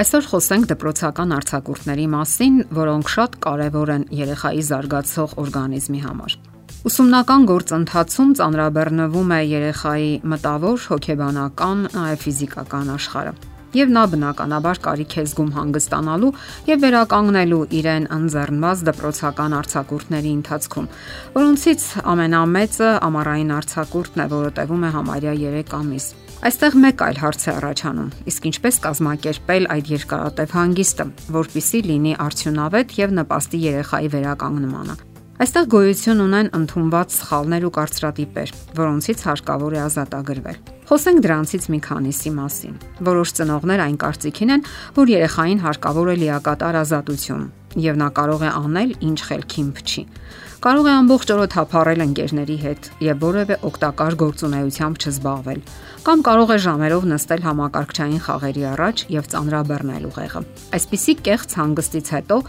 Այսօր խոսենք դպրոցական արձակուրդների մասին, որոնք շատ կարևոր են երեխայի զարգացող օրգանիզմի համար։ Ուսումնական գործընթացում ծանրաբեռնվում է երեխայի մտավոր, հոգեբանական, նաև ֆիզիկական աշխարհը։ Եվ նա բնականաբար կարիք է զգում հանգստանալու եւ վերականգնելու իրեն անձեռնված դպրոցական արձակուրդների ընթացքում, որոնցից ամենամեծը ամառային արձակուրդն է, որը տևում է համարյա 3 ամիս։ Այստեղ մեկ այլ հարց է առաջանում. իսկ ինչպես կազմակերպել այդ երկարատև հանգիստը, որpիսի լինի արդյունավետ եւ նպաստի երեխայի վերականգնմանը։ Այստեղ գոյություն ունեն ընդունված սխալներ ու կարծրատիպեր, որոնցից հարկավոր է ազատագրվել։ Խոսենք դրանցից մի քանիսի մասին։ Որոշ ծնողներ այն կարծիքին են, որ երեխային հարկավոր է լիակատար ազատություն, եւ նա կարող է անել ինչ խելքին փչի։ Կարող է ամբողջ օրը թափառել ընկերների հետ եւ որևէ օգտակար գործունեությամբ չզբաղվել, կամ կարող է ժամերով նստել համակարգչային խաղերի առաջ եւ ծանրաբեռնել ուղեղը։ Այսպիսի կեղծ հանգստից հետո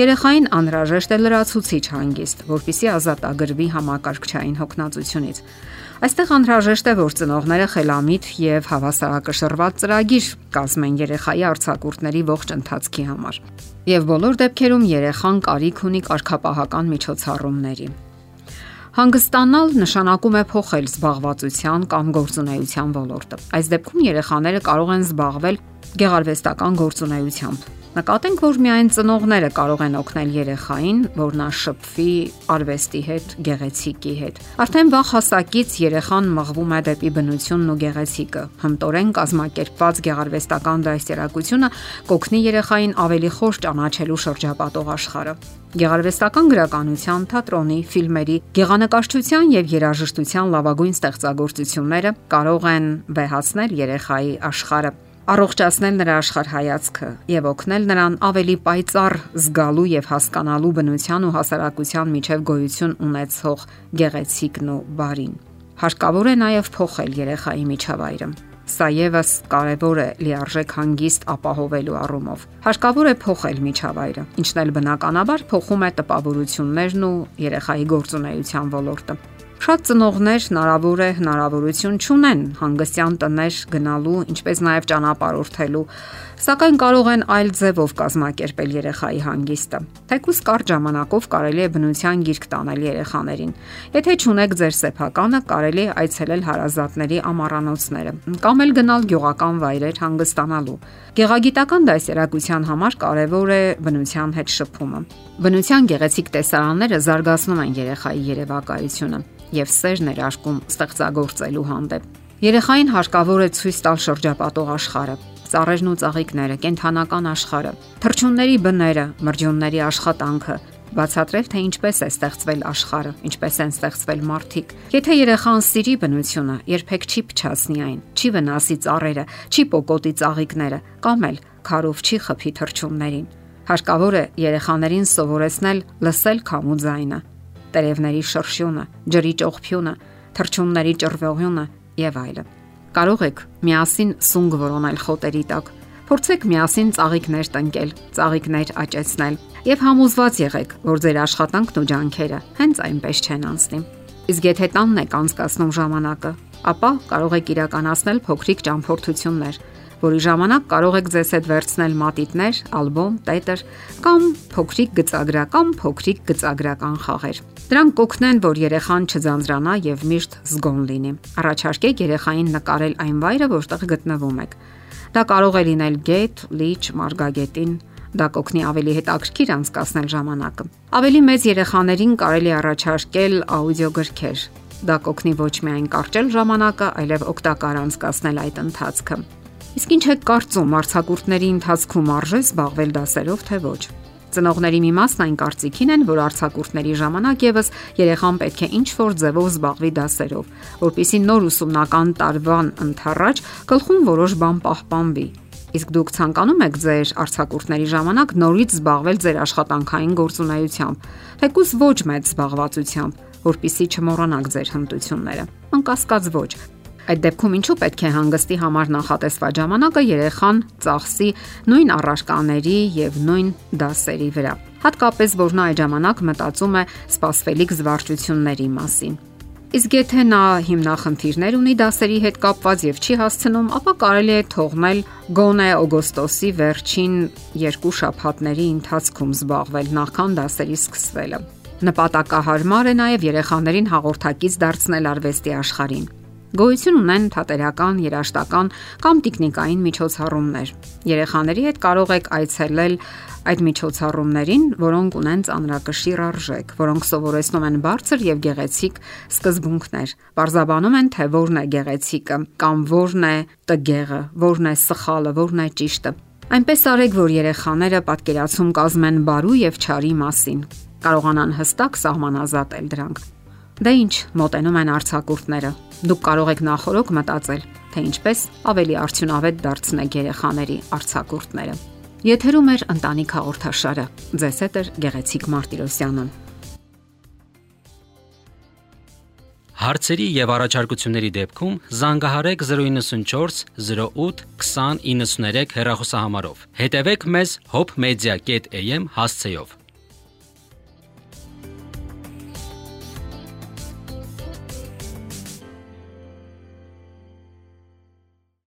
երեխային անհրաժեշտ է լրացուցիչ հանգիստ, որpիսի ազատագրվի համակարգչային հոգնածությունից։ Այստեղ անհրաժեշտ է, որ ծնողները խելամիտ եւ հավասարակշռված ծրագիր կազմեն երեխայի արձակուրդների ողջ ընթացքի համար։ Եվ բոլոր դեպքերում երեխան կարիք ունի կարգապահական միջոցառումների։ Հանգստանալ նշանակում է փոխել զբաղվածության կամ գործունեության ոլորտը։ Այս դեպքում երեխաները կարող են զբաղվել գեղարվեստական գործունեությամբ, Նկատենք, որ միայն ծնողները կարող են օգնել երեխային, որ նա շփվի արվեստի հետ, գեղեցիկի հետ։ Արդեն վաղ հասակից երեխան մղվում է դեպի բնությունն ու գեղեցիկը։ Հմտորեն կազմակերպված գեղարվեստական դաստիարակությունը կօգնի երեխային ավելի խոր ճանաչելու շրջապատող աշխարհը։ Գեղարվեստական գրականության, թատրոնի, ֆիլմերի, գեղանկարչության եւ երաժշտության լավագույն ստեղծագործությունները կարող են վեհացնել երեխայի աշխարհը առողջացնել նրա աշխարհայացքը եւ օգնել նրան ավելի պայծառ զգալու եւ հասկանալու բնության ու հասարակության միջև գոյություն ունեցող գեղեցիկն ու բարին։ Հարկավոր է նաեւ փոխել երեխայի միջավայրը։ Սա եւս կարևոր է լիարժեք հանգիստ ապահովելու առումով։ Հարկավոր է փոխել միջավայրը, ինչն էլ բնականաբար փոխում է տպավորություններն ու երեխայի գործունեության ոլորտը։ Շատ ծնողներ հնարավոր է հնարավորություն չունեն հանգստյան տներ գնալու, ինչպես նաև ճանապարհորդելու, սակայն կարող են այլ ձևով կազմակերպել երեխայի հանգիստը։ Թեկուս կարճ ժամանակով կարելի է բնության գիրք տանել երեխաներին։ Եթե չունեք ձեր սեփականը, կարելի է այցելել հարազատների ամառանոցները կամ էլ գնալ գյուղական վայրեր հանգստանալու։ Գեղագիտական դասերակցության համար կարևոր է բնության հետ շփումը։ Բնության գեղեցիկ տեսարանները զարգացնում են երեխայի երևակայությունը եւ սեր ներարկում ստեղծագործելու հանդեպ։ Երեխային հարկավոր է ցույց տալ շրջապատող աշխարհը, ծառերն ու ծաղիկները, կենթանական աշխարհը, թռչունների բները, մրջյունների աշխատանքը, բացատրել թե ինչպես է ստեղծվել աշխարհը, ինչպես են ստեղծվել մարդիկ։ Եթե երեխան սիրի բնությունը, երբեք չի փչացնի այն, չի վնասի ծառերը, չի պոկոտի ծաղիկները, կամ էլ քարով չի խփի թռչուններին։ Հարկավոր է երեխաներին սովորեցնել լսել քամու ձայնը, տերևների շրշյունը, ջրի ճողփյունը, թռչունների ճռվողյունը եւ այլն։ Կարող եք միասին սունգ որոնել խոտերի տակ։ Փորձեք միասին ծաղիկներ տնկել, ծաղիկներ աճեցնել եւ համոզված եղեք, որ ձեր աշխատանքն ու ջանքերը հենց այնպես չեն անցնի։ Իսկ եթե տանն եք անցկացնում ժամանակը, ապա կարող եք իրականացնել փոքրիկ ճամփորդություններ, որի ժամանակ կարող եք ձեզ հետ վերցնել մատիտներ, ալբոմ, տետր կամ փոքրիկ գծագրական, փոքրիկ գծագրական խաղեր։ Դրանք կօգնեն, որ երեխան չձանձրանա եւ միշտ զգոն լինի։ Առաջարկեք երեխային նկարել այն վայրը, որտեղ գտնվում եք։ Դա կարող է լինել գետ, լիճ, մարգագետին, Դա կօգնի ավելի հետաքրքիր անցկасնել ժամանակը։ Ավելի մեծ երեխաներին կարելի առաջարկել աուդիոգրքեր։ Դա կօգնի ոչ միայն կարճել ժամանակը, այլև օգտակար անցկасնել այդ ընթացքը։ Իսկ ինչ է կարծում արցակուրտների ընթացքում արժե զբաղվել դասերով թե ոչ։ Ծնողների մի մասն այն կարծիքին են, որ արցակուրտների ժամանակ եւս երեխան պետք է ինչ-որ ձևով զբաղվի դասերով, որpիսի նոր ուսումնական տարվան ընթառաջ գլխում որոշ բան պահպանվի։ Իսկ դուք ցանկանում եք ձեր արցակուրտների ժամանակ նորից զբաղվել ձեր աշխատանքային գործունեությամբ, թեկուզ ոչ մեծ զբաղվածությամբ, որpիսի չմոռանաք ձեր հմտությունները։ Անկասկած ոչ, Այդ դեպքում ինչու պետք է հանգստի համար նախատեսված ժամանակը երեխան ծախսի նույն առարկաների եւ նույն դասերի վրա։ Հատկապես որ նա այդ ժամանակ մտածում է սպասվելիք զվարճությունների մասին։ Իսկ եթե նա հիմնախնդիրներ ունի դասերի հետ կապված եւ չի հասցնում, ապա կարելի է թողնել գոնե օգոստոսի վերջին երկու շաբաթների ընթացքում զբաղվել նախքան դասերի սկսվելը։ Նպատակահարմար է նաեւ երեխաներին հաղորդակից դարձնել արվեստի աշխարհին։ Գոյություն ունեն թատերական, երաշտական կամ տեխնիկային միջոցառումներ։ Երեխաների հետ կարող եք այցելել այդ միջոցառումներին, որոնք ունեն ծանրակշիռ արժեք, որոնք սովորեցնում են բարձր եւ գեղեցիկ սկզբունքներ։ Բարձաբանում են, թե որն է գեղեցիկը կամ որն է տգեղը, որն է սխալը, որն է ճիշտը։ Այնպես արեք, որ երեխաները պատկերացում կազմեն բարու եւ չարի մասին։ Կարողանան հստակ սահմանազատել դրանք։ Դե ինչ, մոտենում են արցակուրտները։ Դուք կարող եք նախորոք մտածել, թե ինչպես ավելի արդյունավետ դարձնեք երեխաների արցակուրտները։ Եթերում է ընտանիք հաղորդաշարը։ Ձեզ հետ է Գեղեցիկ Մարտիրոսյանը։ Հարցերի եւ առաջարկությունների դեպքում զանգահարեք 094 08 2093 հեռախոսահամարով։ Հետևեք մեզ hopmedia.am հասցեով։